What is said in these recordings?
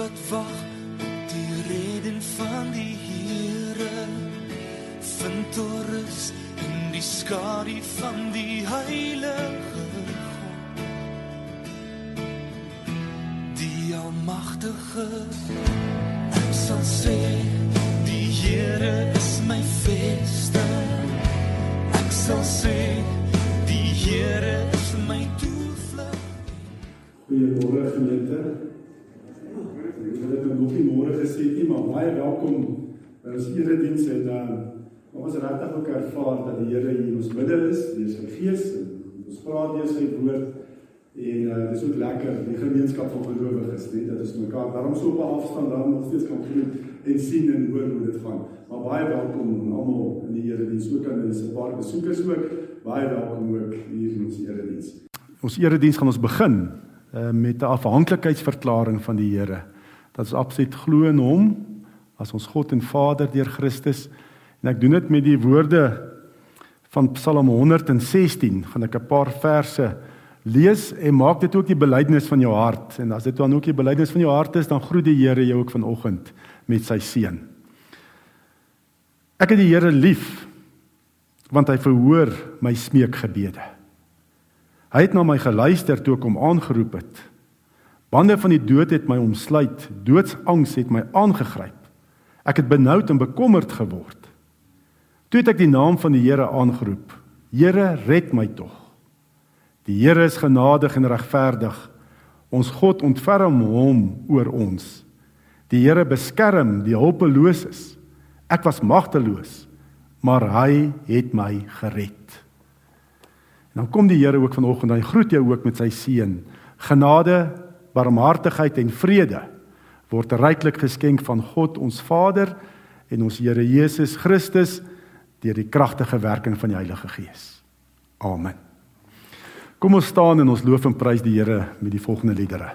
wat wag op die reden van die Here vind rus in die skadu van die heilige God. Die almagtige ek sal sê die Here is my vesting ek sal sê die Here is my toevlug Goeiemôre gemeente. Ek het nog nie môre gesê nie, maar baie welkom by ons erediens en dan uh, ons regtig ook ervaar dat die Here hier in ons midde is, deur sy gees en ons praat deur sy woord en uh, dis ook lekker die gemeenskap van gelowiges, net dat ons mekaar daarom so op 'n afstand dan nog steeds kan groet en sien en hoor hoe dit gaan. Maar baie welkom almal in die erediens, ook aan die paar besoekers ook. Baie welkom ook hier in ons erediens. Ons erediens gaan ons begin uh, met 'n afhanklikheidsverklaring van die Here dat ons absoluut glo in hom as ons God en Vader deur Christus. En ek doen dit met die woorde van Psalm 116, gaan ek 'n paar verse lees en maak dit ook die belydenis van jou hart. En as dit dan ook die belydenis van jou hart is, dan groet die Here jou ook vanoggend met sy seën. Ek het die Here lief want hy verhoor my smeekgebede. Hy het na my geluister toe ek hom aangeroep het. Bande van die dood het my omsluit, doodsangs het my aangegryp. Ek het benoud en bekommerd geword. Toe het ek die naam van die Here aangeroep. Here, red my tog. Die Here is genadig en regverdig. Ons God ontferm hom oor ons. Die Here beskerm die hulpeloses. Ek was magteloos, maar hy het my gered. En dan kom die Here ook vanoggend en hy groet jou ook met sy seën. Genade barmhartigheid en vrede word ryklik geskenk van God ons Vader en ons Here Jesus Christus deur die kragtige werking van die Heilige Gees. Amen. Kom ons staan en ons loof en prys die Here met die volgende liedere.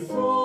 before.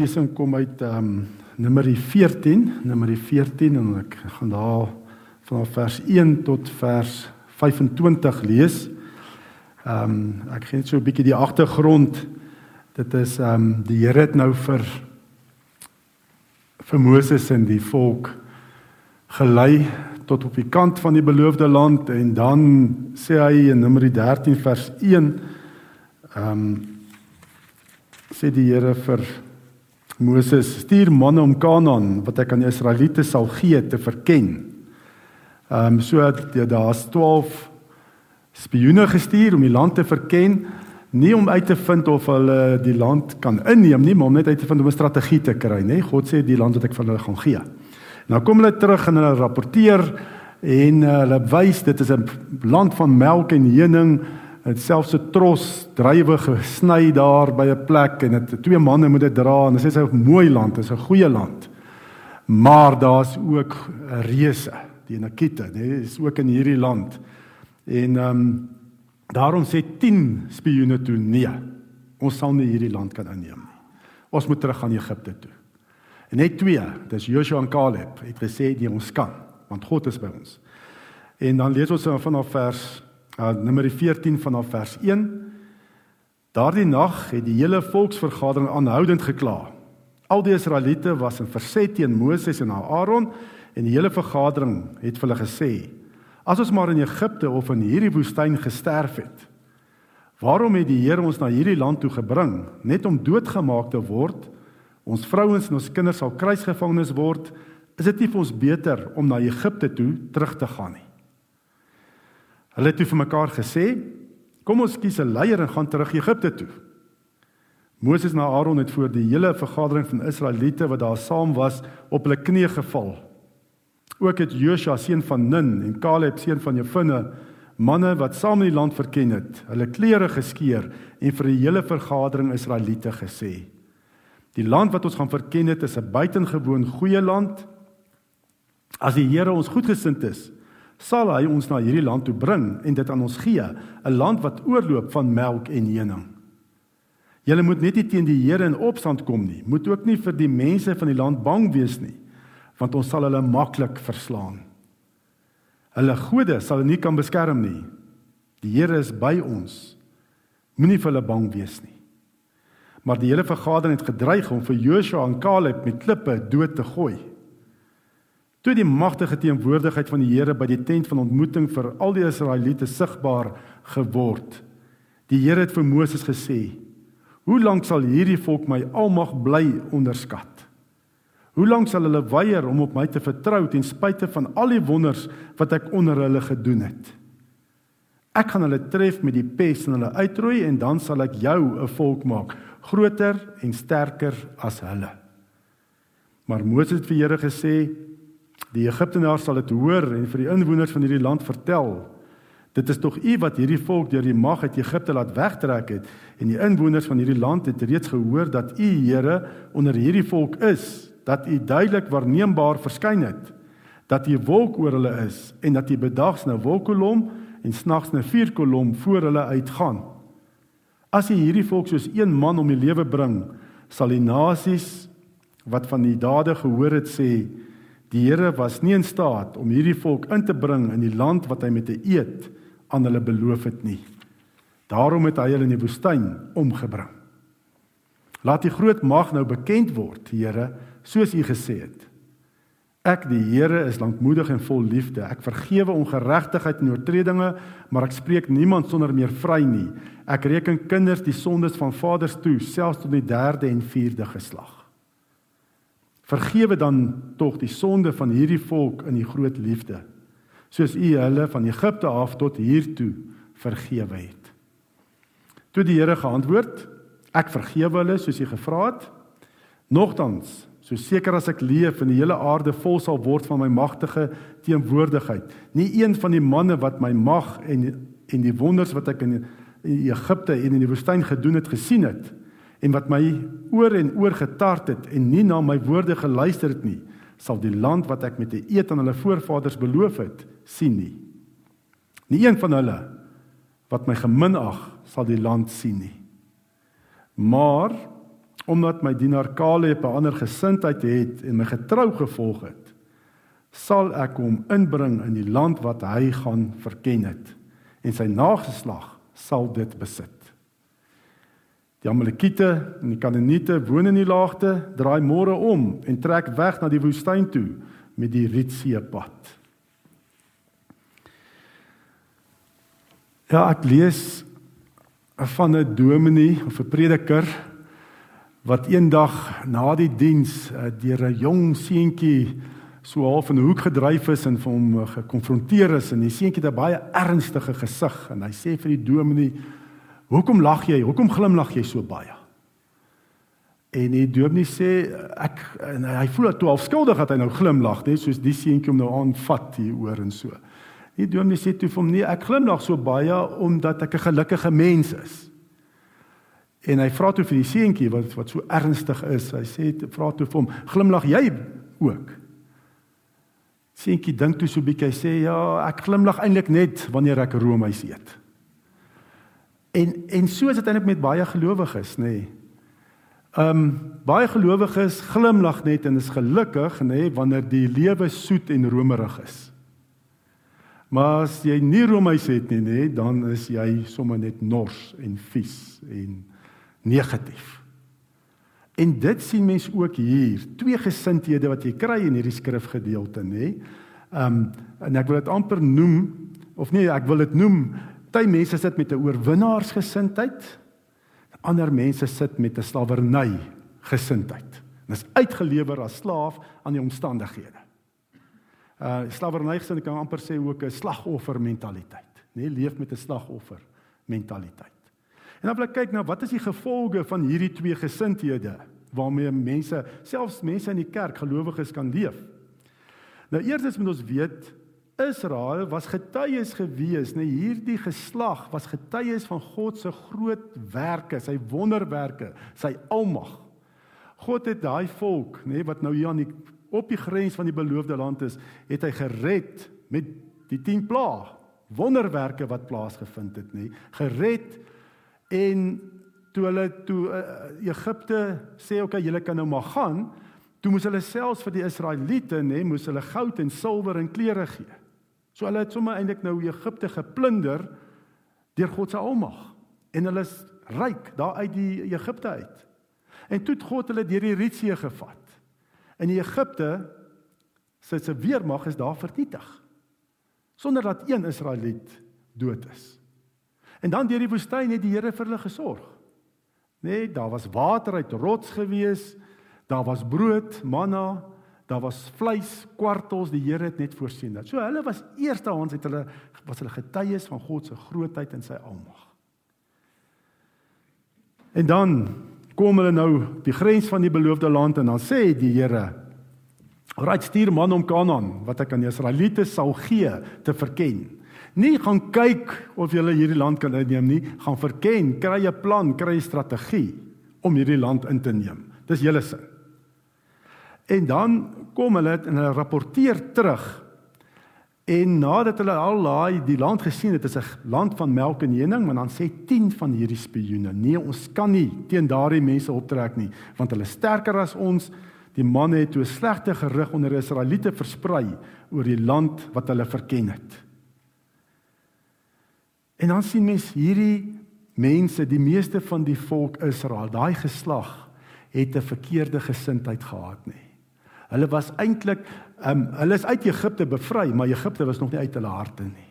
Skriflesing kom uit ehm um, Numeri 14, Numeri 14 en ek gaan daar vanaf vers 1 tot vers 25 lees. Ehm um, ek gee net so 'n bietjie die agtergrond. Dit is ehm um, die Here het nou vir vir Moses en die volk gelei tot op die kant van die beloofde land en dan sê hy in Numeri 13 vers 1 ehm um, sê die Here vir Moses stuur manne om Kanaan wat ek aan die Israeliete sal gee te verken. Ehm um, so dat daar's 12 spioene gestuur om die land te verken, nie om uit te vind of hulle die land kan inneem nie, maar om net uit te vind om 'n strategie te kry, nê? God sê die land wat ek vir hulle gaan gee. Nou kom hulle terug en hulle rapporteer en uh, hulle wys dit is 'n land van melk en honing het selfs 'n tros drywe gesny daar by 'n plek en dit twee manne moet dit dra en dit is 'n mooi land, dit is 'n goeie land. Maar daar's ook reuse, die Nakite, nee, dit is ook in hierdie land. En ehm um, daarom sê 10 spioene toe nee. Ons sal nie hierdie land kan inneem nie. Ons moet terug gaan Egipte toe. En net twee, dis Joshua en Caleb, het gesê die ons kan, want God is by ons. En dan lees ons vanaf vers uh, Numeri 14 vanaf vers 1. Daardie nag het die hele volksvergadering aanhoudend gekla. Al die Israeliete was in verset teen Moses en Aaron en die hele vergadering het vir hulle gesê: "As ons maar in Egipte of in hierdie woestyn gesterf het, waarom het die Here ons na hierdie land toe gebring net om doodgemaak te word? Ons vrouens en ons kinders sal kruisgevangenes word. Is dit nie vir ons beter om na Egipte toe terug te gaan nie?" Hulle het toe vir mekaar gesê: "Kom ons kies 'n leier en gaan terug Egipte toe." Moses en Aaron het voor die hele vergadering van Israeliete wat daar saam was op hulle knieë geval. Ook het Joshua seun van Nun en Caleb seun van Jefune, manne wat saam in die land verken het, hulle klere geskeur en vir die hele vergadering Israeliete gesê: Die land wat ons gaan verken het is 'n buitengewoon goeie land. As die Here ons goedgesind is, sal hy ons na hierdie land toe bring en dit aan ons gee, 'n land wat oorloop van melk en honing. Julle moet net nie teen die Here in opstand kom nie. Moet ook nie vir die mense van die land bang wees nie, want ons sal hulle maklik verslaan. Hulle gode sal nie kan beskerm nie. Die Here is by ons. Moenie vir hulle bang wees nie. Maar die hele vergadering het gedreig om vir Joshua en Caleb met klippe dood te gooi. Toe die magtige teenwoordigheid van die Here by die tent van ontmoeting vir al die Israeliete sigbaar geword. Die Here het vir Moses gesê: "Hoe lank sal hierdie volk my almag bly onderskat? Hoe lank sal hulle weier om op my te vertrou ten spyte van al die wonders wat ek onder hulle gedoen het?" Ek gaan hulle tref met die pes en hulle uitroei en dan sal ek jou 'n volk maak, groter en sterker as hulle. Maar Moses het vir Here gesê, die Egiptenaars sal dit hoor en vir die inwoners van hierdie land vertel. Dit is tog U wat hierdie volk deur die mag uit Egipte laat wegtrek het en die inwoners van hierdie land het reeds gehoor dat U Here onder hierdie volk is, dat U duidelik waarneembaar verskyn het, dat U wolk oor hulle is en dat U bedags nou wolkkolom en snags 'n vuurkolom voor hulle uitgaan. As hy hierdie volk soos een man om die lewe bring, sal die nasies wat van die dade gehoor het sê, die Here was nie in staat om hierdie volk in te bring in die land wat hy met 'n eed aan hulle beloof het nie. Daarom het hy hulle in die woestyn omgebring. Laat die groot mag nou bekend word, Here, soos u gesê het. Ek die Here is lankmoedig en vol liefde. Ek vergewe ongeregtigheid en oortredinge, maar ek spreek niemand sonder meer vry nie. Ek reken kinders die sondes van vaders toe, selfs tot die derde en vierde geslag. Vergewe dan tog die sonde van hierdie volk in die groot liefde, soos U hulle van Egipte af tot hier toe vergewe het. Toe die Here geantwoord: Ek vergewe hulle soos U gevra het. Nogtans So seker as ek leef en die hele aarde vol sal word van my magtige teenwoordigheid. Nie een van die manne wat my mag en en die wonders wat ek in, Egipte en in die woestyn gedoen het gesien het en wat my oor en oor getart het en nie na my woorde geluister het nie, sal die land wat ek met 'n eed aan hulle voorvaders beloof het, sien nie. Nie een van hulle wat my geminag sal die land sien nie. Maar omdat my dienaar Caleb 'n ander gesindheid het en my getrou gevolg het, sal ek hom inbring in die land wat hy gaan verken het en sy nageslag sal dit besit. Die Amalekiete en die Kanaaniete woon in die laagte, draai môre om en trek weg na die woestyn toe met die Rietsee pad. Ja, ek lees van 'n dominee of 'n prediker wat eendag na die diens uh, deur 'n jong seentjie so half in 'n hoek gedryf is en vir hom uh, gekonfronteer is en die seentjie het 'n baie ernstige gesig en hy sê vir die dominee hoekom lag jy hoekom glimlag jy so baie en die dominee sê ek en hy voel toe half skuldig dat hy nou glimlag net soos die seentjie hom nou aanvat hier oor en so die dominee sê toe vir hom nee ek glimlag so baie omdat ek 'n gelukkige mens is En hy vra toe vir die seentjie wat wat so ernstig is. Hy sê vra toe vir hom, "Glimlag jy ook?" Seentjie dink toe so 'n bietjie. Hy sê, "Ja, ek glimlag eintlik net wanneer ek roomys eet." En en so is dit eintlik met baie gelowiges, nê. Nee. Ehm um, baie gelowiges glimlag net en is gelukkig, nê, nee, wanneer die lewe soet en romerig is. Maar as jy nie roomys het nie, nê, nee, dan is jy sommer net nors en vies en negatief. En dit sien mense ook hier, twee gesindhede wat jy kry in hierdie skrifgedeelte, nê? Ehm um, en ek wil dit amper noem of nee, ek wil dit noem, party mense sit met 'n oorwinnaarsgesindheid, ander mense sit met 'n slawerny gesindheid. En is uitgelewer as slaaf aan die omstandighede. Uh slawerny gesindheid kan amper sê ook 'n slagoffer mentaliteit, nê? Leef met 'n slagoffer mentaliteit. En dan wil ek kyk na wat is die gevolge van hierdie twee gesindhede waarmee mense, selfs mense in die kerk, gelowiges kan leef. Nou eerstens moet ons weet Israel was getuies gewees, nee hierdie geslag was getuies van God se groot werke, sy wonderwerke, sy almag. God het daai volk, nê, nee, wat nou hier aan die op die grens van die beloofde land is, het hy gered met die 10 plaae. Wonderwerke wat plaasgevind het, nê. Nee, gered en toe hulle toe uh, Egipte sê okay, julle kan nou maar gaan, toe moes hulle selfs vir die Israeliete, nê, nee, moes hulle goud en silwer en klere gee. So hulle het sommer eintlik nou Egipte geplunder deur God se almag en hulle is ryk daar uit die Egipte uit. En toe het God hulle deur die Rietsee gevat. In die Egipte se se weermag is daar vernietig sonder dat een Israeliet dood is. En dan deur die woestyn het die Here vir hulle gesorg. Nee, daar was water uit rots gewees. Daar was brood, manna, daar was vleis, kwartels, die Here het net voorsien dat. So hulle was eerstehands het hulle was hulle getuies van God se grootheid en sy almag. En dan kom hulle nou die grens van die beloofde land en dan sê die Here: "Raai stuur man om Kanaan wat ek aan die Israeliete sal gee te verken." Nie gaan kyk of jy hierdie land kan inneem nie, gaan verken, kry 'n plan, kry 'n strategie om hierdie land in te neem. Dis julle sin. En dan kom hulle en hulle rapporteer terug En nadat hulle al daai die land gesien het, is 'n land van melk en honing, maar dan sê 10 van hierdie spioene: "Nee, ons kan nie teen daardie mense optrek nie, want hulle is sterker as ons." Die manne het toe 'n slegte gerug onder die Israeliete versprei oor die land wat hulle verken het. En dan sien mens hierdie mense, die meeste van die volk Israel, daai geslag het 'n verkeerde gesindheid gehad nie. Hulle was eintlik ehm um, hulle is uit Egipte bevry, maar Egipte was nog nie uit hulle harte nie.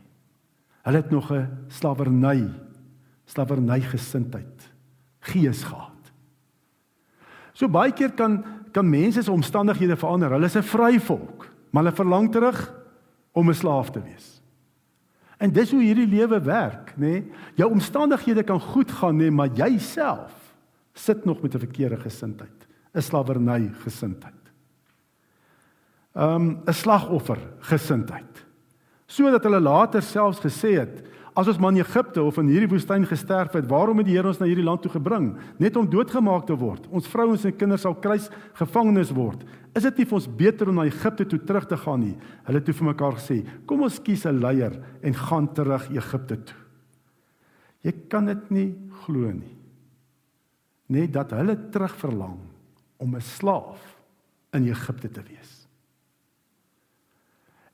Hulle het nog 'n slawerny slawerny gesindheid gees gehad. So baie keer kan kan mense se omstandighede verander. Hulle is 'n vry volk, maar hulle verlang terug om 'n slaaf te wees. En dis hoe hierdie lewe werk, nê? Nee? Jou omstandighede kan goed gaan, nê, nee, maar jouself sit nog met 'n verkeerde gesindheid, 'n slawerny gesindheid um 'n slagoffer gesindheid. Sodat hulle later selfs gesê het, as ons man in Egipte of in hierdie woestyn gesterf het, waarom het die Here ons na hierdie land toe gebring? Net om doodgemaak te word. Ons vrouens en kinders sal kruis gevangenes word. Is dit nie vir ons beter om na Egipte toe terug te gaan nie? Hulle het toe vir mekaar gesê, kom ons kies 'n leier en gaan terug Egipte toe. Jy kan dit nie glo nie. Net dat hulle terug verlang om 'n slaaf in Egipte te wees.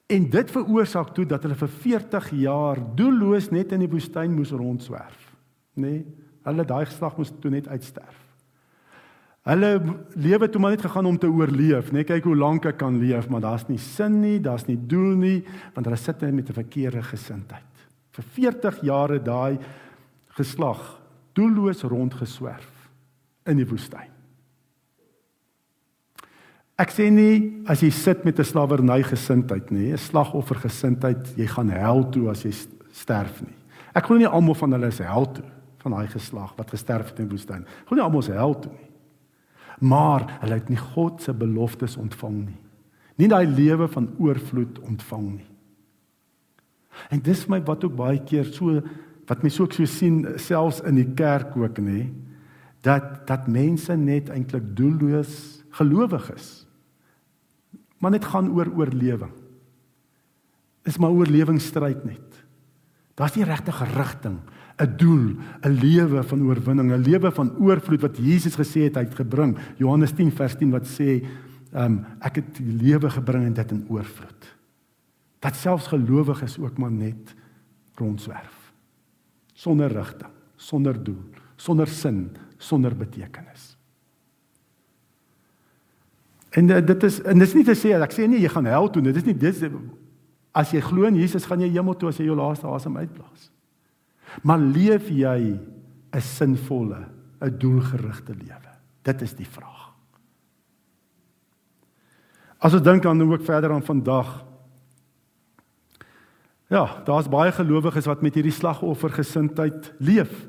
En dit veroorsaak toe dat hulle vir 40 jaar doelloos net in die woestyn moes rondswerf, nê? Nee, hulle daai geslag moes toe net uitsterf. Hulle lewe toe maar net gegaan om te oorleef, net kyk hoe lank ek kan leef, maar daar's nie sin nie, daar's nie doel nie, want hulle sit net met 'n verkeerde gesindheid. Vir 40 jare daai geslag doelloos rondgeswerf in die woestyn. Ek sê nie as jy sit met 'n slawerny gesindheid nie, 'n slagoffer gesindheid, jy gaan hel toe as jy sterf nie. Ek glo nie almal van hulle is hel toe van daai geslag wat gesterf het in woestyn. Glo nie almal is hel toe nie. Maar hulle het nie God se beloftes ontvang nie. Nie daai lewe van oorvloed ontvang nie. En dis my wat ook baie keer so wat my so ek so sien selfs in die kerk ook nê dat dat mense net eintlik doelloos gelowig is maar net gaan oor oorlewing. Is maar oorlewingsstryd net. Daar's nie regtig 'n rigting, 'n doel, 'n lewe van oorwinning, 'n lewe van oorvloed wat Jesus gesê het hy het gebring. Johannes 10 vers 10 wat sê, ehm um, ek het die lewe gebring en dit in oorvloed. Dat selfs gelowiges ook maar net rondswerf. Sonder rigting, sonder doel, sonder sin, sonder betekenis. En eh, dit is en dit is nie te sê ek sê nie jy gaan hel toe dit is nie dis as jy glo in Jesus gaan jy hemel toe as jy jou laaste asem uitblaas. Maar leef jy 'n sinvolle, 'n doelgerigte lewe? Dit is die vraag. As ons dink aan ook verder aan vandag. Ja, daar's baie gelowiges wat met hierdie slagoffer gesindheid leef.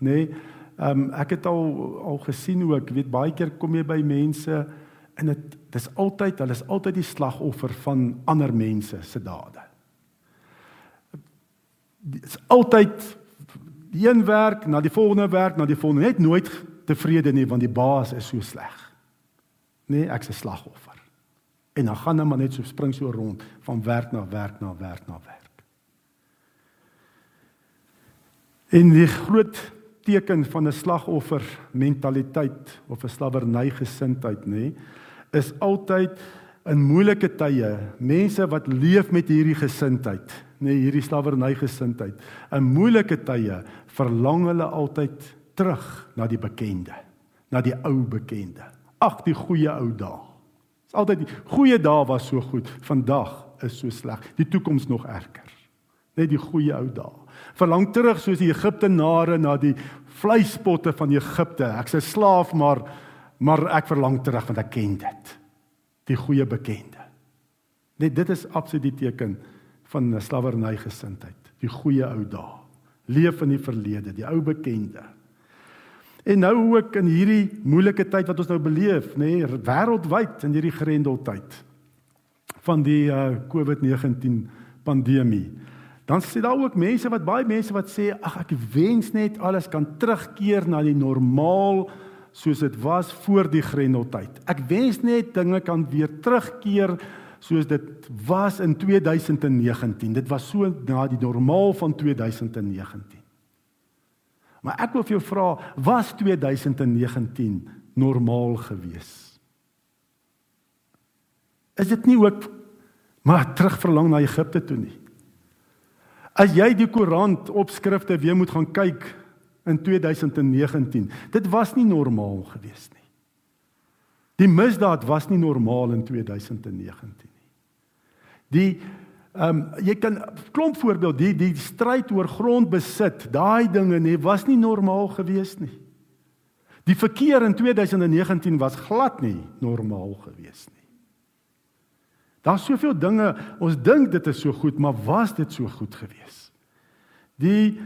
Nê? Nee, ehm um, ek het al al gesien ook, weet baie keer kom jy by mense En dit dis altyd, hulle is altyd die slagoffer van ander mense se dade. Dit is altyd die een werk na die volgende werk na die volgende net nooit tevrede nie want die baas is so sleg. Nee, ek's 'n slagoffer. En dan gaan hulle maar net so spring so rond van werk na werk na werk na werk. In die groot teken van 'n slagoffer mentaliteit of 'n slawerny gesindheid, nê, is altyd in moeilike tye mense wat leef met hierdie gesindheid, nê, hierdie slawerny gesindheid. In moeilike tye verlang hulle altyd terug na die bekende, na die ou bekende. Ag, die goeie ou dae. Dis altyd die goeie dae was so goed, vandag is so sleg. Die toekoms nog erger. Net die goeie ou dae. Verlang terug soos die Egiptenare na die vleispotte van Egipte. Ek's 'n slaaf, maar maar ek verlang terug want ek ken dit. Die goeie bekende. Net dit is absoluut die teken van 'n slawerny gesindheid. Die goeie ou dae. Leef in die verlede, die ou bekende. En nou ook in hierdie moeilike tyd wat ons nou beleef, nê, nee, wêreldwyd in hierdie grendeltyd van die uh, COVID-19 pandemie. Dan sê daar ook mense wat baie mense wat sê ag ek wens net alles kan terugkeer na die normaal soos dit was voor die grendeltyd. Ek wens net dinge kan weer terugkeer soos dit was in 2019. Dit was so na die normaal van 2019. Maar ek wil vir jou vra, was 2019 normaal gewees? Is dit nie ook maar terugverlang na Egipte toe nie? As jy die koerant opskrifte weer moet gaan kyk in 2019, dit was nie normaal gewees nie. Die misdaad was nie normaal in 2019 nie. Die Ehm um, jy kan klomp voorbeeld die die stryd oor grondbesit, daai dinge nê was nie normaal gewees nie. Die verkeer in 2019 was glad nie normaal gewees nie. Daar's soveel dinge, ons dink dit is so goed, maar was dit so goed gewees? Die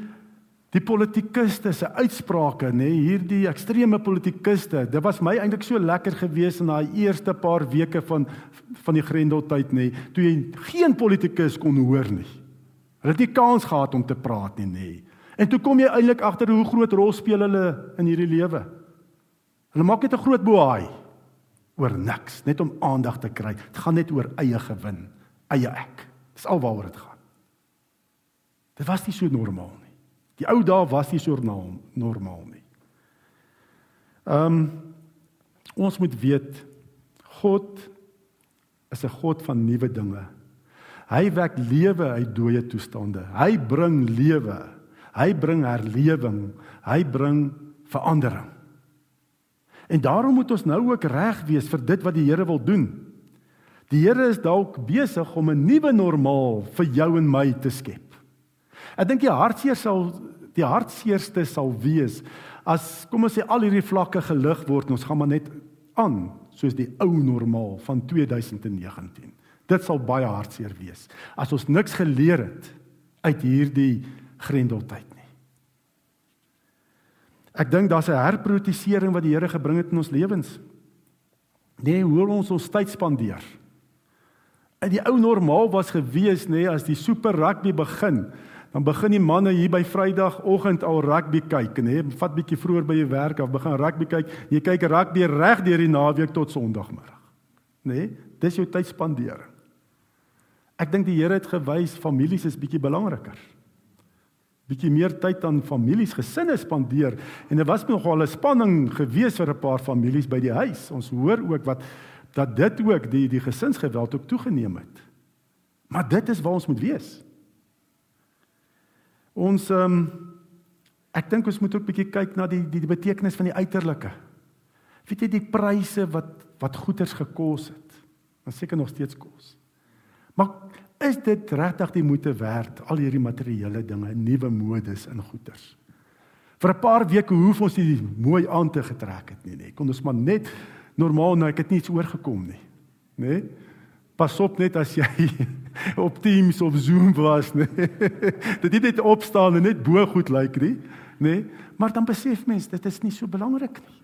die politikuste se uitsprake nê nee, hierdie ekstreme politikuste dit was my eintlik so lekker gewees in daai eerste paar weke van van die grendeltyd nê nee, toe jy geen politikus kon hoor nie. Hulle het nie kans gehad om te praat nie nê. Nee. en toe kom jy eintlik agter hoe groot rol speel hulle in hierdie lewe. Hulle maak net 'n groot bohaai oor niks net om aandag te kry. Dit gaan net oor eie gewin eie ek. Dis alwaaroor dit gaan. Dit was nie so normaal Die ou dae was nie so normaal nie. Ehm um, ons moet weet God is 'n God van nuwe dinge. Hy wek lewe uit dooie toestande. Hy bring lewe. Hy bring herlewing. Hy bring verandering. En daarom moet ons nou ook reg wees vir dit wat die Here wil doen. Die Here is dalk besig om 'n nuwe normaal vir jou en my te skep. Ek dink die hartseer sal die hartseerste sal wees as kom ons sê al hierdie vlakke gelig word en ons gaan maar net aan soos die ou normaal van 2019. Dit sal baie hartseer wees as ons niks geleer het uit hierdie grendeltyd nie. Ek dink daar's 'n herprioritisering wat die Here gebring het in ons lewens. Nee, hoe ons ons tyd spandeer. In die ou normaal was gewees nê nee, as die super rugby begin dan begin die manne hier by Vrydagoggend al rugby kyk, nê? Vat bietjie vroeër by jou werk of begin rugby kyk. Jy kyk rugby reg deur die naweek tot Sondagmiddag. Nê? Dis jou tydsspandering. Ek dink die Here het gewys families is bietjie belangriker. Bietjie meer tyd aan families, gesinne spandeer en dit was nogal 'n spanning gewees vir 'n paar families by die huis. Ons hoor ook wat dat dit ook die die gesinsgeweld ook toegeneem het. Maar dit is waar ons moet wees. Ons ehm um, ek dink ons moet ook 'n bietjie kyk na die die, betekenis van die uiterlike. Weet jy die pryse wat wat goederes gekos het? Dan seker nog steeds kos. Maar is dit regtig die moeite werd al hierdie materiële dinge, nuwe modes en goederes? Vir 'n paar weke hoef ons nie mooi aan te getrek het nie, nee. Kon ons maar net normaal nou ek het niets oorgekom nie. Nê? Nee? Pas op net as jy op Teams of Zoom was, nê. Dit het net opstaan en net bo goed lyk nie, nê? Maar dan besef mens dit is nie so belangrik nie.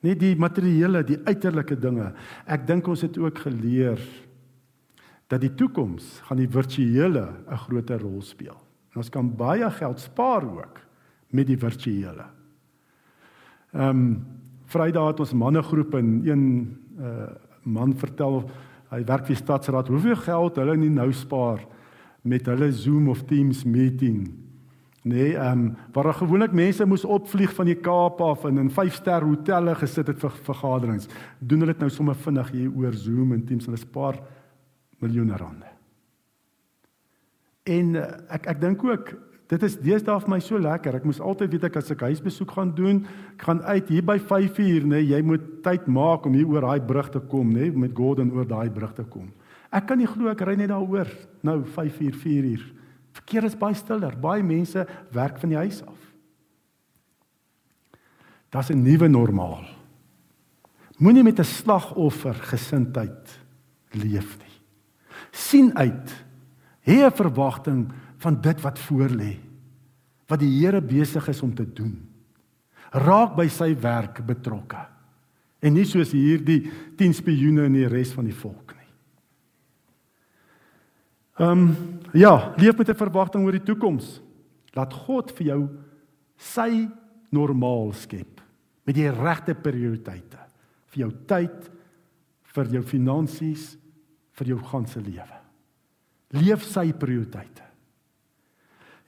Net die materiële, die uiterlike dinge. Ek dink ons het ook geleer dat die toekoms gaan die virtuele 'n groter rol speel. En ons kan baie geld spaar ook met die virtuele. Ehm um, Vrydag het ons mannegroep in een uh, man vertel hy werk vir stadsraad hoeveel geld hulle nie nou spaar met hulle Zoom of Teams meeting. Nee, ehm um, waar daar gewoonlik mense moes opvlieg van die Kaap af en in 5-ster hotelle gesit het vir vergaderings. Doen hulle dit nou sommer vinnig hier oor Zoom en Teams, hulle spaar miljoene rande. En uh, ek ek dink ook dit is deesdae vir my so lekker. Ek moes altyd weet ek as ek huisbesoek gaan doen, ek gaan uit hier by 5uur, nê, nee, jy moet tyd maak om hier oor daai brug te kom, nê, nee, met Gordon oor daai brug te kom. Ek kan nie glo ek ry net daaroor nou 5 uur 4 uur. Verkeer is baie stiller. Baie mense werk van die huis af. Das 'n nuwe normaal. Moenie met 'n slagoffer gesindheid leef nie. sien uit. Hê 'n verwagting van dit wat voorlê. Wat die Here besig is om te doen. Raak by sy werk betrokke. En nie soos hierdie 10 spioene in die res van die volk nie. Ehm um, ja, leef met 'n verwagting oor die toekoms. Laat God vir jou sy normaal skep met die regte prioriteite vir jou tyd, vir jou finansies, vir jou ganse lewe. Leef sy prioriteite.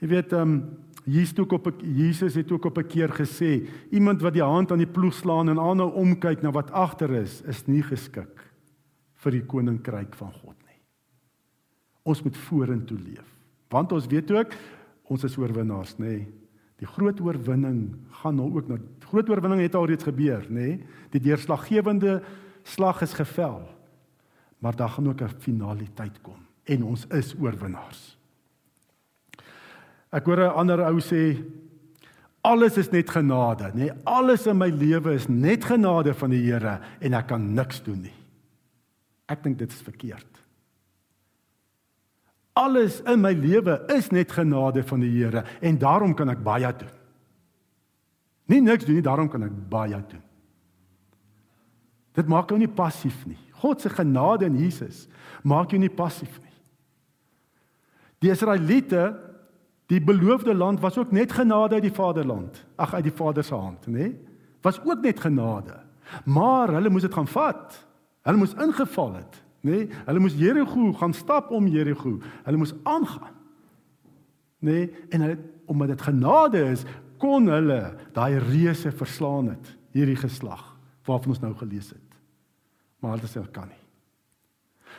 Jy weet ehm um, Jesus het ook op Jesus het ook op 'n keer gesê, iemand wat die hand aan die ploeg slaan en aanhou omkyk na wat agter is, is nie geskik vir die koninkryk van God. Ons moet vorentoe leef. Want ons weet ook ons is oorwinnaars, nê? Nee. Die groot oorwinning gaan nou ook na groot oorwinning het alreeds gebeur, nê? Nee. Die deurslaggewende slag is gevel. Maar daar gaan ook 'n finaliteit kom en ons is oorwinnaars. Ek hoor 'n ander ou sê alles is net genade, nê? Nee. Alles in my lewe is net genade van die Here en ek kan niks doen nie. Ek dink dit is verkeerd. Alles in my lewe is net genade van die Here en daarom kan ek baie doen. Nie niks doen nie, daarom kan ek baie doen. Dit maak jou nie passief nie. God se genade in Jesus maak jou nie passief nie. Die Israeliete, die beloofde land was ook net genade uit die Vaderland, ag uit die Vader se hand, nê? Was ook net genade. Maar hulle moes dit gaan vat. Hulle moes ingeval het nê? Nee, hulle moes Jerigo gaan stap om Jerigo. Hulle moes aangaan. Nê? Nee, en hulle omdat dit genade is, kon hulle daai reuse verslaan het, hierdie geslag waarvan ons nou gelees het. Maar hulle sê kan nie.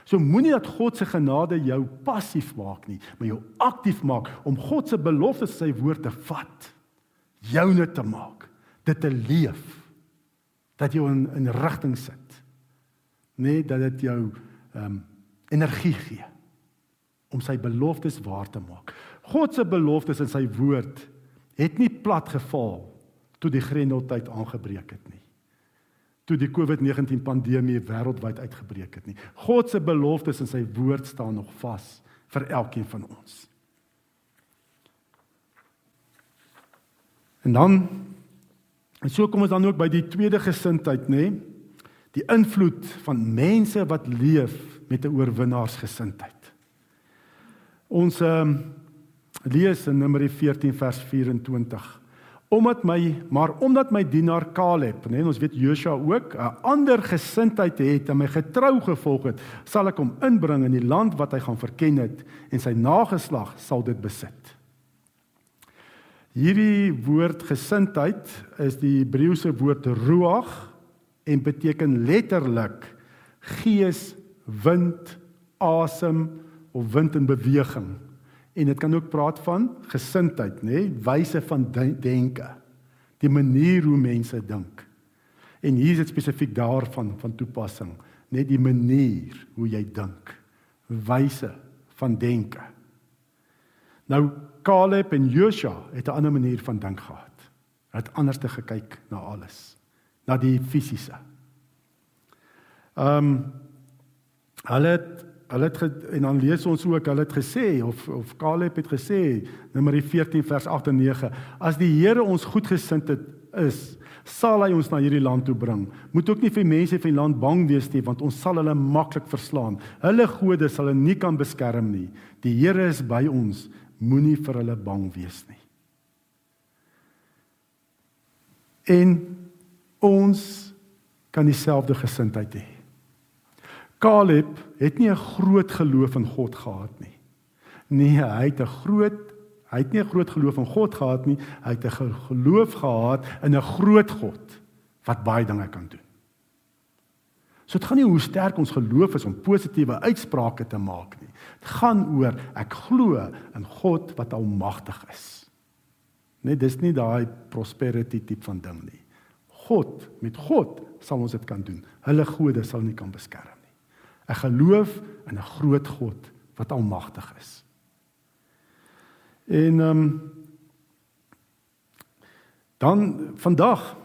So moenie dat God se genade jou passief maak nie, maar jou aktief maak om God se beloftes, sy woord te vat, joune te maak, dit te leef. Dat jy in in rigting sit. Nee, dat dit jou ehm um, energie gee om sy beloftes waar te maak. God se beloftes in sy woord het nie plat geval toe die grendeltyd aangebreek het nie. Toe die COVID-19 pandemie wêreldwyd uitgebreek het nie. God se beloftes in sy woord staan nog vas vir elkeen van ons. En dan en so kom ons dan ook by die tweede gesindheid, nê? Nee? die invloed van mense wat leef met 'n oorwinnaarsgesindheid. Ons ehm um, lees in Numeri 14 vers 24. Omdat my maar omdat my dienaar Caleb, nee, ons weet Joshua ook 'n ander gesindheid het en my getrou gevolg het, sal ek hom inbring in die land wat hy gaan verken het en sy nageslag sal dit besit. Hierdie woord gesindheid is die Hebreëse woord ruach en beteken letterlik gees, wind, asem of wind in beweging. En dit kan ook praat van gesindheid, nê, nee? wyse van denke. Die manier hoe mense dink. En hier is dit spesifiek daarvan van toepassing, net die manier hoe jy dink, wyse van denke. Nou Caleb en Joshua het 'n ander manier van dink gehad. Hulle het anders te gekyk na alles na die fisiese. Ehm um, hulle het hulle het en dan lees ons ook hulle het gesê of of Caleb het gesê Numeri 14 vers 8 en 9 as die Here ons goedgesind het is sal hy ons na hierdie land toe bring. Moet ook nie vir mense van die land bang wees nie want ons sal hulle maklik verslaan. Hulle gode sal hulle nie kan beskerm nie. Die Here is by ons. Moenie vir hulle bang wees nie. En ons kan dieselfde gesindheid hê. Caleb het nie 'n groot geloof in God gehad nie. Nee, hy het 'n groot hy het nie 'n groot geloof in God gehad nie. Hy het 'n geloof gehad in 'n groot God wat baie dinge kan doen. So dit gaan nie hoe sterk ons geloof is om positiewe uitsprake te maak nie. Dit gaan oor ek glo in God wat almagtig is. Nee, dis nie daai prosperity tipe van ding nie. God, met God sal ons dit kan doen. Hulle gode sal nie kan beskerm. Ek geloof in 'n groot God wat almagtig is. En ehm um, dan vandag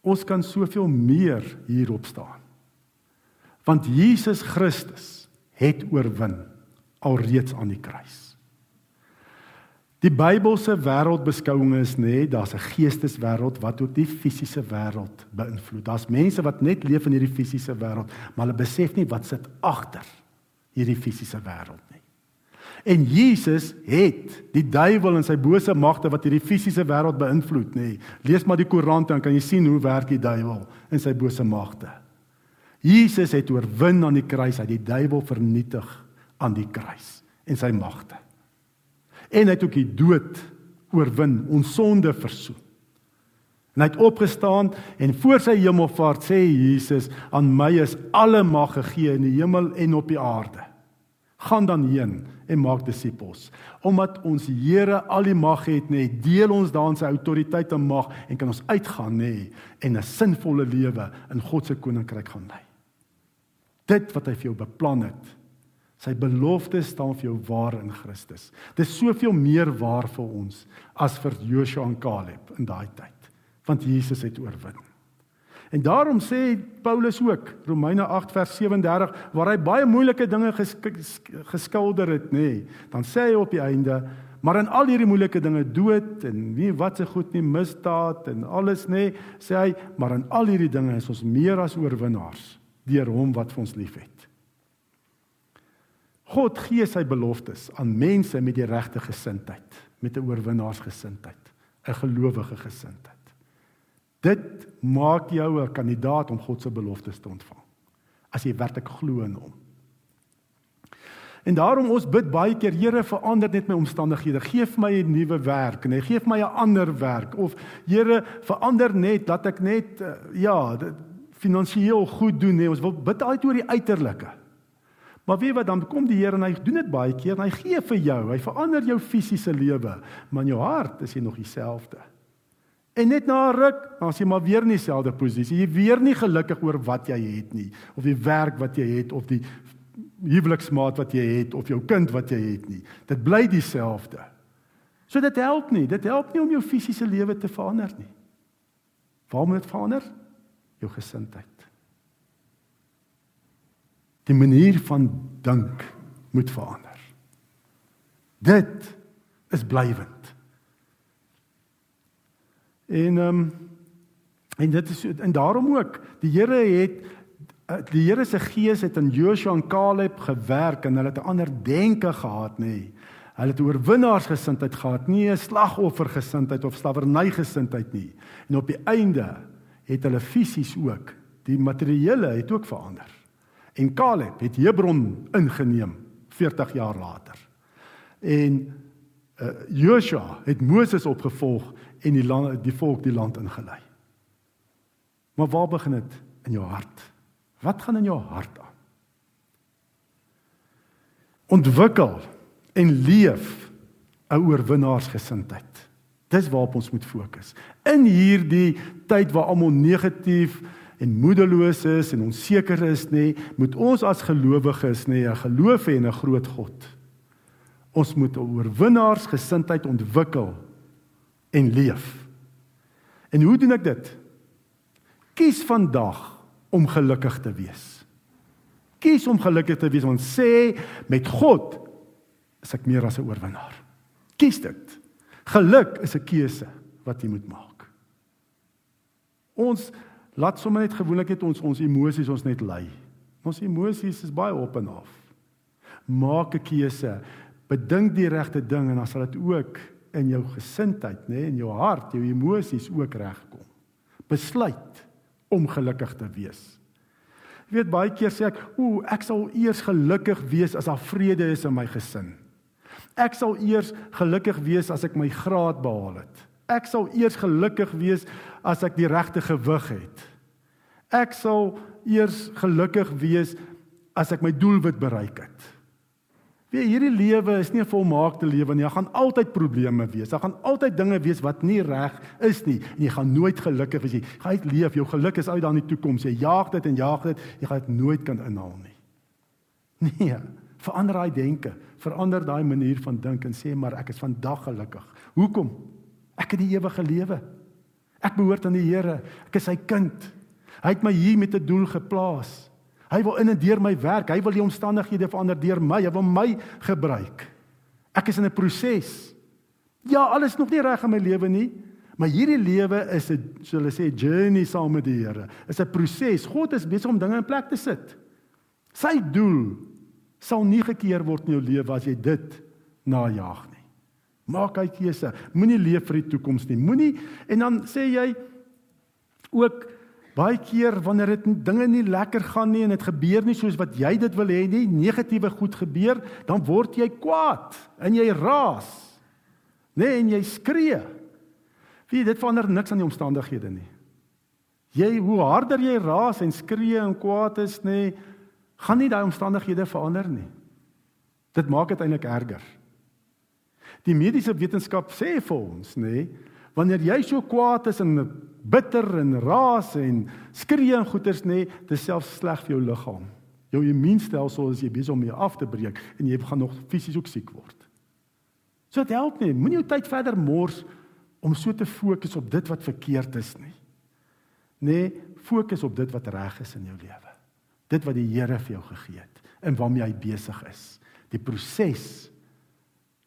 ons kan soveel meer hierop staan. Want Jesus Christus het oorwin alreeds aan die kruis. Die Bybelse wêreldbeskouing is nê, daar's 'n geesteswêreld wat ook die fisiese wêreld beïnvloed. Daar's mense wat net leef in hierdie fisiese wêreld, maar hulle besef nie wat sit agter hierdie fisiese wêreld nie. En Jesus het die duiwel en sy bose magte wat hierdie fisiese wêreld beïnvloed, nê. Lees maar die Koran dan kan jy sien hoe werk die duiwel en sy bose magte. Jesus het oorwin aan die kruis, hy het die duiwel vernietig aan die kruis en sy magte en hy het ook die dood oorwin, ons sonde versoen. En hy het opgestaan en voor sy hemelvaart sê Jesus aan my is alle mag gegee in die hemel en op die aarde. Gaan dan heen en maak disippels. Omdat ons Here al die mag het, nê, deel ons daarin sy autoriteit en mag en kan ons uitgaan, nê, en 'n sinvolle lewe in God se koninkryk gaan lei. Dit wat hy vir jou beplan het, Sy belofte staan vir jou waar in Christus. Dis soveel meer waar vir ons as vir Joshua en Caleb in daai tyd, want Jesus het oorwin. En daarom sê Paulus ook Romeine 8 vers 37 waar hy baie moeilike dinge ges geskilder het, nê, nee, dan sê hy op die einde Maar in al hierdie moeilike dinge dood en wie wat se goed nie misdaad en alles nê nee, sê hy maar in al hierdie dinge is ons meer as oorwinnaars deur hom wat vir ons liefhet. God gee sy beloftes aan mense met die regte gesindheid, met 'n oorwinnaarsgesindheid, 'n gelowige gesindheid. Dit maak jou 'n kandidaat om God se beloftes te ontvang. As jy werklik glo in hom. En daarom ons bid baie keer, Here, verander net my omstandighede. Geef my 'n nuwe werk, nee, geef my 'n ander werk of Here, verander net dat ek net uh, ja, finansiëel goed doen, nee. Ons wil bid altyd oor die uiterlike. Maar weet wat dan kom die Here en hy doen dit baie keer en hy gee vir jou, hy verander jou fisiese lewe, maar in jou hart is jy nog dieselfde. En net na 'n ruk, dan is jy maar weer in dieselfde posisie. Jy weer nie gelukkig oor wat jy het nie, of die werk wat jy het of die huweliksmaat wat jy het of jou kind wat jy het nie. Dit bly dieselfde. So dit help nie. Dit help nie om jou fisiese lewe te verander nie. Waarom moet dit verander? Jou gesindheid. Die manier van dink moet verander. Dit is blywend. En ehm um, en dit is en daarom ook die Here het eh, die Here se gees het in Joshua en Caleb gewerk en hulle het 'n ander denke gehad nê. Nee. Hulle het oorwinnaarsgesindheid gehad, nie 'n slagoffergesindheid of slawernygesindheid nie. En op die einde het hulle fisies ook, die materiële het ook verander. En Caleb het Hebron ingeneem 40 jaar later. En uh, Joshua het Moses opgevolg en die land die volk die land ingelei. Maar waar begin dit in jou hart? Wat gaan in jou hart aan? Ontwikkel en leef 'n oorwinnaarsgesindheid. Dis waarop ons moet fokus. In hierdie tyd waar almal negatief en moedeloos is en onseker is nê, moet ons as gelowiges nê 'n geloof hê in 'n groot God. Ons moet 'n oorwinnaarsgesindheid ontwikkel en leef. En hoe doen ek dit? Kies vandag om gelukkig te wees. Kies om gelukkig te wees want sê met God is ek meer as 'n oorwinnaar. Kies dit. Geluk is 'n keuse wat jy moet maak. Ons Laat sommer net gewoonlik net ons ons emosies ons net lei. Ons emosies is baie op en af. Maak 'n keuse. Bedink die regte ding en dan sal dit ook in jou gesindheid, nê, nee, in jou hart, jou emosies ook regkom. Besluit om gelukkig te wees. Jy weet baie keer sê ek, "Ooh, ek sal eers gelukkig wees as daar vrede is in my gesin." Ek sal eers gelukkig wees as ek my graad behaal het. Ek sal eers gelukkig wees as ek die regte gewig het. Ek sal eers gelukkig wees as ek my doelwit bereik het. Wie hierdie lewe is nie 'n volmaakte lewe nie. Daar gaan altyd probleme wees. Daar gaan altyd dinge wees wat nie reg is nie en jy gaan nooit gelukkig wees nie. Gaan uitleef. Jou geluk is uit daar in die toekoms. Jy jaag dit en jaag dit. Jy gaan dit nooit kan inhaal nie. Nee, verander daai denke. Verander daai manier van dink en sê maar ek is vandag gelukkig. Hoekom? Ek het die ewige lewe. Ek behoort aan die Here. Ek is sy kind. Hy het my hier met 'n doel geplaas. Hy wil in en deur my werk. Hy wil die omstandighede verander deur my. Hy wil my gebruik. Ek is in 'n proses. Ja, alles nog nie reg in my lewe nie, maar hierdie lewe is 'n so hulle sê journey saam met die Here. Is 'n proses. God is besig om dinge in plek te sit. Sy doel sal nie gekeer word in jou lewe as jy dit najag. Maak hy keuse. Moenie leef vir die toekoms nie. Moenie en dan sê jy ook Baie keer wanneer dit dinge nie lekker gaan nie en dit gebeur nie soos wat jy dit wil hê nie, negatiewe goed gebeur, dan word jy kwaad en jy raas. Nee, en jy skree. Wie dit verander niks aan die omstandighede nie. Jy hoe harder jy raas en skree en kwaad is, nê, gaan nie daai omstandighede verander nie. Dit maak dit eintlik erger. Die mediese wetenskap sê vir ons, nê, wanneer jy so kwaad is en bitter en raas en skree en goeters nê, dis selfs sleg vir jou liggaam. Jou immuunstelsel is jy besig om jou af te breek en jy gaan nog fisies ook siek word. So dit help nie. Moenie jou tyd verder mors om so te fokus op dit wat verkeerd is nie. Nee, fokus op dit wat reg is in jou lewe. Dit wat die Here vir jou gegee het en waarmee hy besig is. Die proses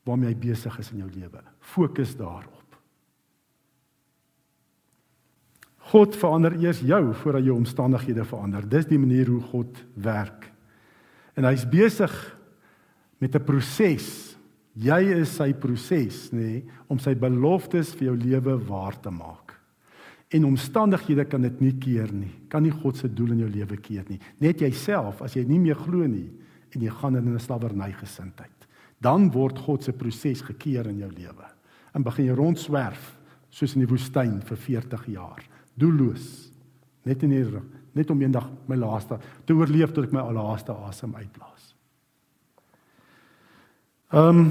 waarmee hy besig is in jou lewe. Fokus daarop. God verander eers jou voordat jou omstandighede verander. Dis die manier hoe God werk. En hy's besig met 'n proses. Jy is sy proses, nê, nee, om sy beloftes vir jou lewe waar te maak. En omstandighede kan dit nie keer nie. Kan nie God se doel in jou lewe keer nie. Net jouself as jy nie meer glo nie en jy gaan in 'n slawerny gesindheid. Dan word God se proses gekeer in jou lewe. En begin jy rondswerf soos in die woestyn vir 40 jaar doelloos net in hier net om eendag my laaste te oorleef tot ek my laaste asem uitblaas. Ehm um,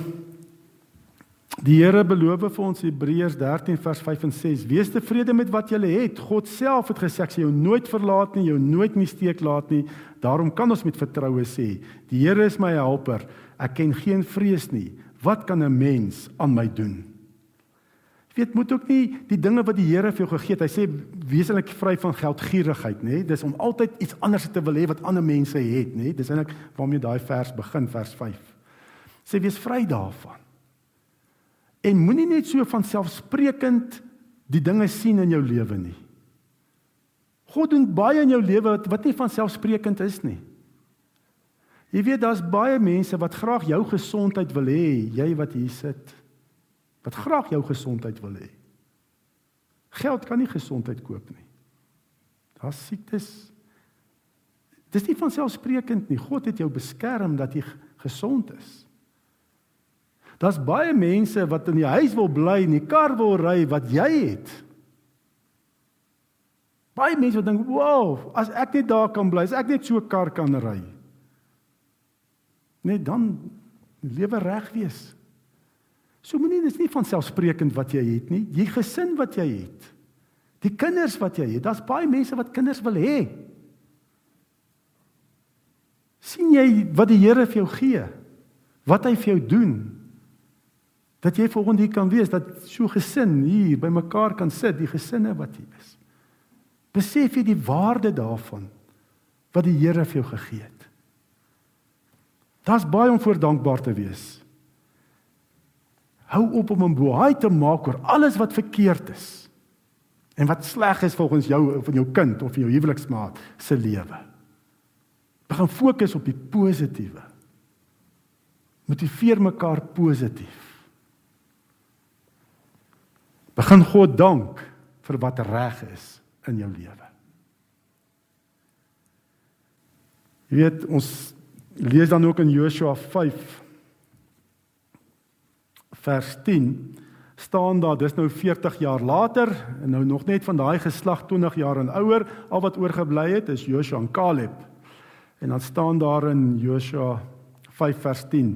die Here beloof vir ons Hebreërs 13 vers 5 en 6: Wees tevrede met wat jy het. God self het gesê ek sal jou nooit verlaat nie, jou nooit nie steek laat nie. Daarom kan ons met vertroue sê: Die Here is my helper. Ek ken geen vrees nie. Wat kan 'n mens aan my doen? Jy weet moet ook nie die dinge wat die Here vir jou gegee het. Hy sê wesenlik vry van geldgierigheid, nê? Dis om altyd iets anders te wil hê wat ander mense het, nê? Dis eintlik waarmee daai vers begin, vers 5. Sê wees vry daarvan. En moenie net so van selfsprekend die dinge sien in jou lewe nie. God doen baie in jou lewe wat wat nie van selfsprekend is nie. Jy weet daar's baie mense wat graag jou gesondheid wil hê, jy wat hier sit wat graag jou gesondheid wil hê. Geld kan nie gesondheid koop nie. Daar's siektes. Dis nie van selfsprekend nie. God het jou beskerm dat jy gesond is. Daar's baie mense wat in die huis wil bly en die kar wil ry wat jy het. Baie mense wat dink, "Wow, as ek net daar kan bly, as ek net so 'n kar kan ry." Net dan lewe reg wees. So moenie dis nie van selfsprekend wat jy het nie. Jy gesin wat jy het. Die kinders wat jy het. Daar's baie mense wat kinders wil hê. sien jy wat die Here vir jou gee? Wat hy vir jou doen? Dat jy volgende hier kan wees dat so gesin hier by mekaar kan sit, die gesinne wat hier is. Besef jy die waarde daarvan wat die Here vir jou gegee het? Daar's baie om voor dankbaar te wees. Hou op om 'n boei te maak oor alles wat verkeerd is en wat sleg is volgens jou van jou kind of jou huweliksmaat se lewe. Begin fokus op die positiewe. Motiveer mekaar positief. Begin God dank vir wat reg is in jou lewe. Jy weet, ons lees dan ook in Joshua 5 vers 10 staan daar dis nou 40 jaar later en nou nog net van daai geslag 20 jaar en ouer al wat oorgebly het is Joshua en Caleb. En dan staan daar in Joshua 5 vers 10.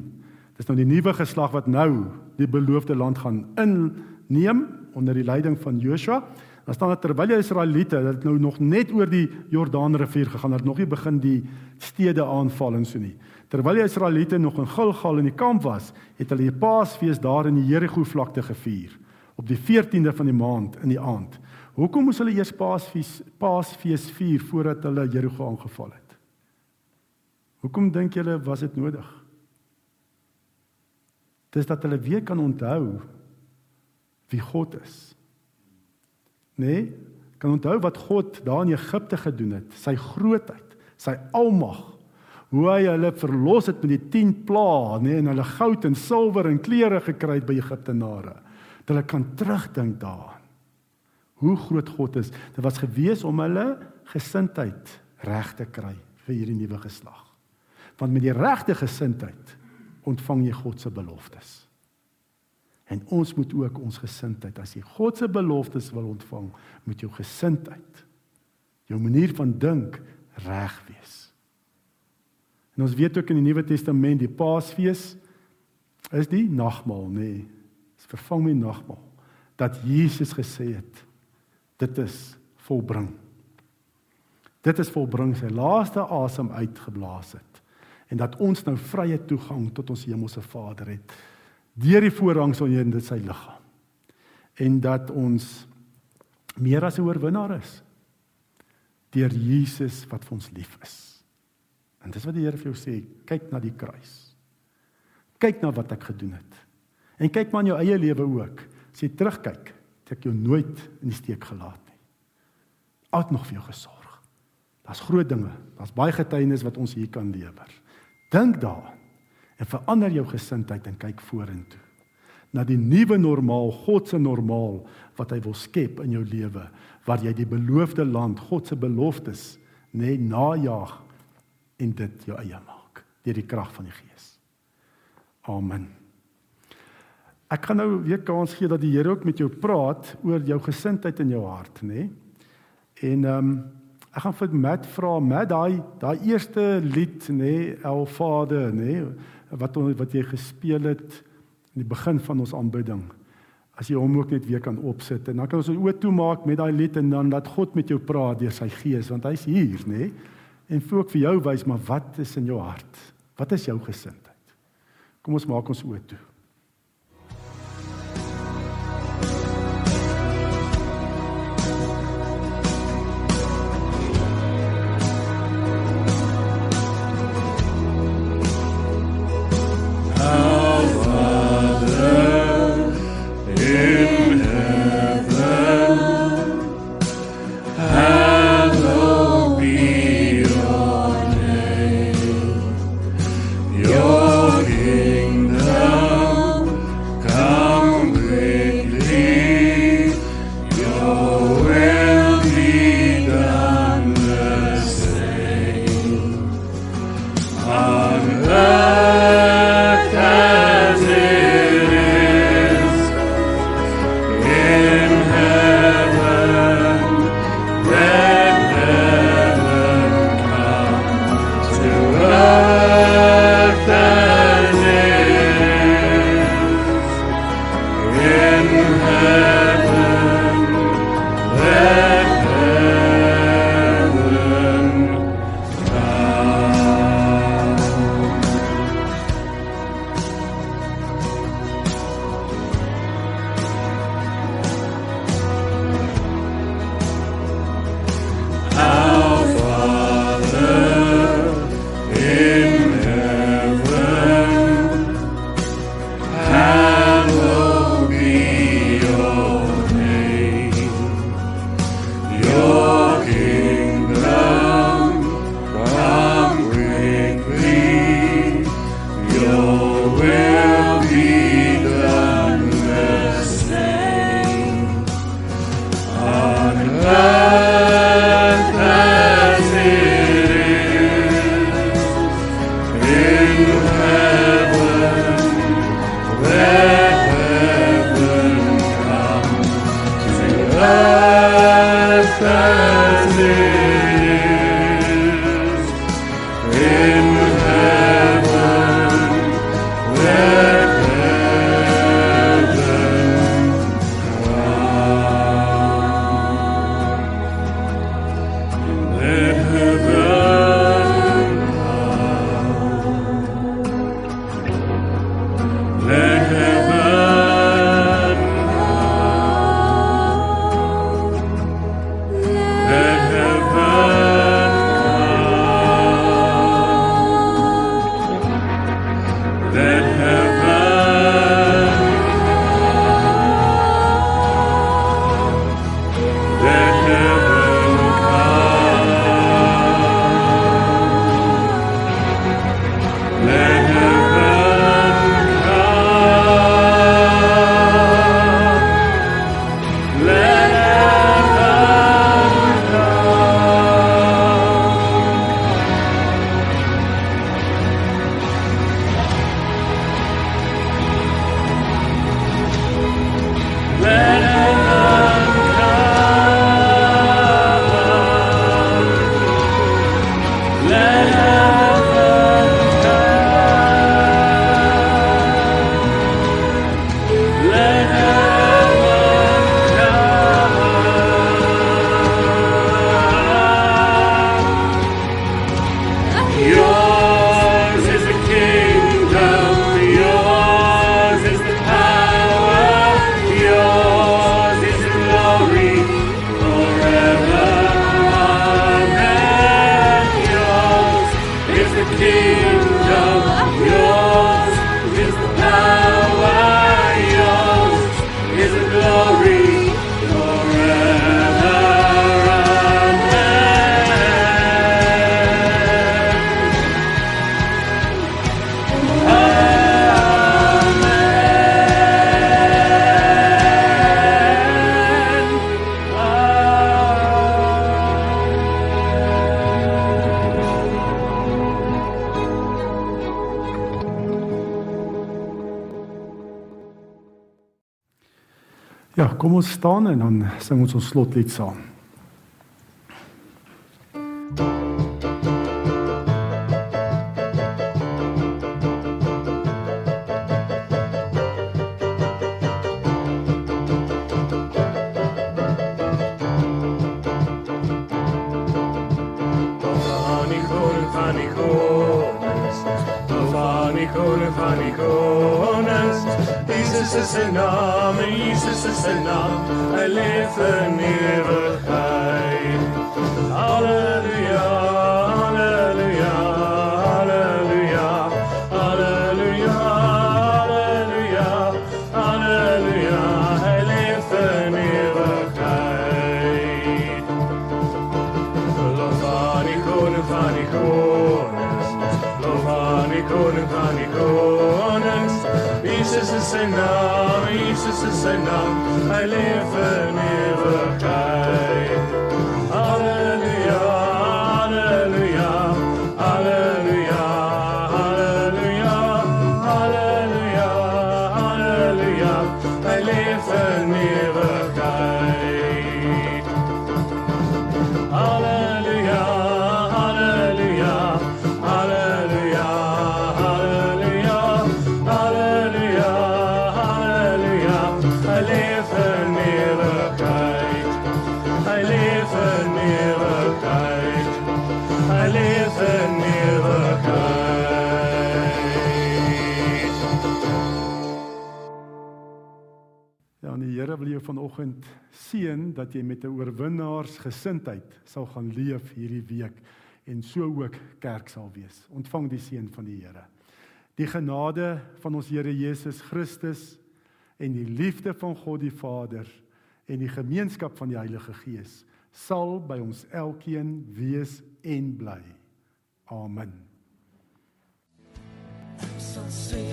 Dis nou die nuwe geslag wat nou die beloofde land gaan inneem onder die leiding van Joshua. Dan staan dit terwyl die Israeliete dit nou nog net oor die Jordaanrivier gegaan het, nog nie begin die stede aanval en so nie. Terwyl die Israeliete nog in Gilgal in die kamp was, het hulle die Paasfees daar in die Jerigo vlakte gevier op die 14de van die maand in die aand. Hoekom moes hulle eers Paasfees Paasfees vier voordat hulle Jerigo aangeval het? Hoekom dink julle was dit nodig? Dis dat hulle weer kan onthou wie God is. Nee, kan onthou wat God daar in Egipte gedoen het, sy grootheid, sy almag, hoe hy hulle verlos het met die 10 plaae, nê, nee, en hulle goud en silwer en klere gekry het by Egiptenare. Dat hulle kan terugdink daaraan. Hoe groot God is. Dit was gewees om hulle gesindheid reg te kry vir hierdie nuwe geslag. Want met die regte gesindheid ontvang jy God se beloftes. En ons moet ook ons gesindheid as jy God se beloftes wil ontvang, moet jou gesindheid, jou manier van dink reg wees. En ons weet ook in die Nuwe Testament die Paasfees is die nagmaal, nê. Nee, is vervang met nagmaal dat Jesus gesê het dit is volbring. Dit is volbring sy laaste asem uitgeblaas het en dat ons nou vrye toegang tot ons hemelse Vader het deur die voorhangsel in dit sy liggaam. En dat ons meer as 'n oorwinnaar is deur Jesus wat vir ons lief is. En dis wat die Here vir jou sê, kyk na die kruis. Kyk na wat ek gedoen het. En kyk maar in jou eie lewe ook. As jy terugkyk, het ek jou nooit in die steek gelaat nie. Altyd nog vir jou gesorg. Daar's groot dinge. Daar's baie getuienis wat ons hier kan lewer. Dink daaraan en verander jou gesindheid en kyk vorentoe na die nuwe normaal, God se normaal wat hy wil skep in jou lewe waar jy die beloofde land, God se beloftes net najag en dit jou eie maak deur die krag van die Gees. Amen. Ek gaan nou weer kans gee dat die Here ook met jou praat oor jou gesindheid in jou hart, nê? En ehm um, ek gaan vir Matt vra, Matt, daai daai eerste lied, nê, El Vader, nê? Wat wat jy gespeel het in die begin van ons aanbidding. As jy hom ook net weer kan opsit en dan kan ons oë toemaak met daai lied en dan dat God met jou praat deur sy gees want hy's hier, nê? En ook vir jou wys maar wat is in jou hart? Wat is jou gesindheid? Kom ons maak ons oë toe. Ja, kom ons staan en dan sing ons ons slotlied saam. Jesus is naam, hy vanoggend seën dat jy met 'n oorwinnaarsgesindheid sal gaan leef hierdie week en so ook kerk sal wees. Ontvang die seën van die Here. Die genade van ons Here Jesus Christus en die liefde van God die Vader en die gemeenskap van die Heilige Gees sal by ons elkeen wees en bly. Amen. sal sê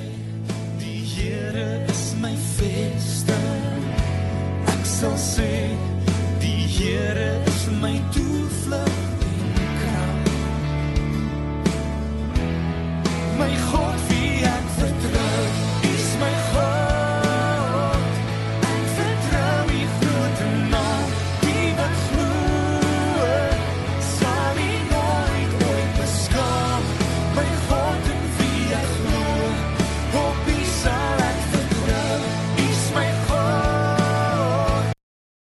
die Here is my vesting ek sal sê die Here is my toevlug en krag. My God